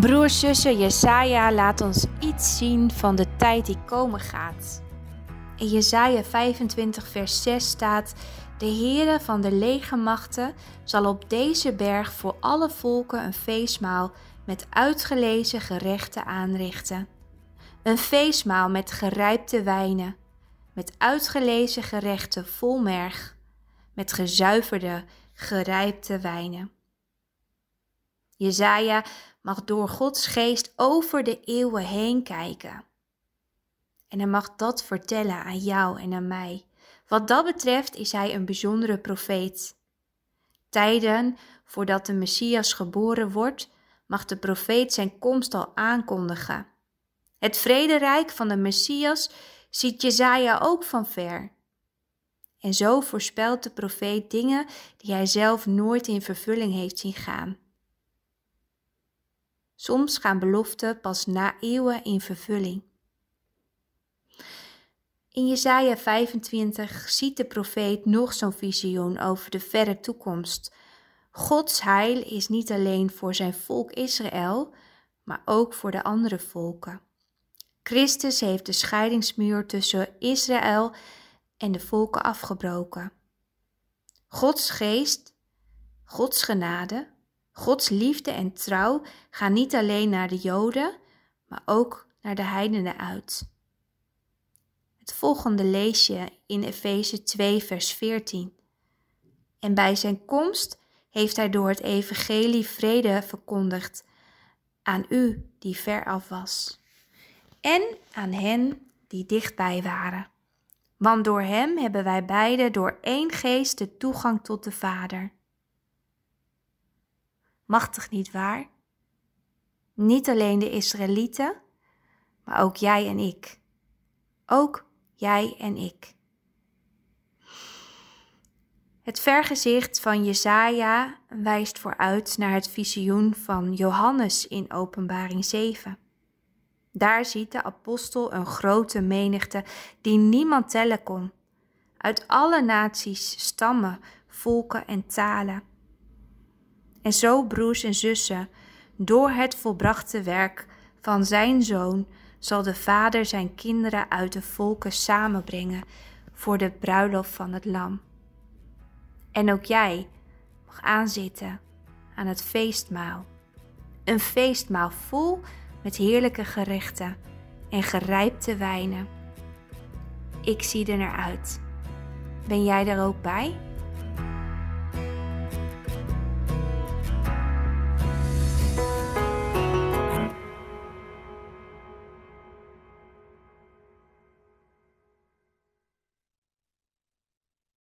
Broers, zussen, Jesaja laat ons iets zien van de tijd die komen gaat. In Jesaja 25 vers 6 staat... De Heere van de legermachten zal op deze berg voor alle volken een feestmaal met uitgelezen gerechten aanrichten. Een feestmaal met gerijpte wijnen, met uitgelezen gerechten vol merg, met gezuiverde, gerijpte wijnen. Jezaja mag door Gods geest over de eeuwen heen kijken. En hij mag dat vertellen aan jou en aan mij. Wat dat betreft is hij een bijzondere profeet. Tijden voordat de Messias geboren wordt, mag de profeet zijn komst al aankondigen. Het vrederijk van de Messias ziet Jezaja ook van ver. En zo voorspelt de profeet dingen die hij zelf nooit in vervulling heeft zien gaan. Soms gaan beloften pas na eeuwen in vervulling. In Jesaja 25 ziet de profeet nog zo'n visioen over de verre toekomst. Gods heil is niet alleen voor zijn volk Israël, maar ook voor de andere volken. Christus heeft de scheidingsmuur tussen Israël en de volken afgebroken. Gods geest, Gods genade, Gods liefde en trouw gaan niet alleen naar de Joden, maar ook naar de heidenen uit. Het volgende lees je in Efeze 2, vers 14. En bij zijn komst heeft hij door het evangelie vrede verkondigd aan u die ver af was en aan hen die dichtbij waren. Want door hem hebben wij beiden door één geest de toegang tot de Vader. Machtig niet waar? Niet alleen de Israëlieten, maar ook jij en ik. Ook jij en ik. Het vergezicht van Jesaja wijst vooruit naar het visioen van Johannes in Openbaring 7. Daar ziet de apostel een grote menigte die niemand tellen kon, uit alle naties, stammen, volken en talen. En zo, broers en zussen, door het volbrachte werk van zijn zoon zal de Vader zijn kinderen uit de volken samenbrengen voor de bruiloft van het Lam. En ook jij mag aanzitten aan het feestmaal. Een feestmaal vol met heerlijke gerechten en gerijpte wijnen. Ik zie er naar uit. Ben jij er ook bij?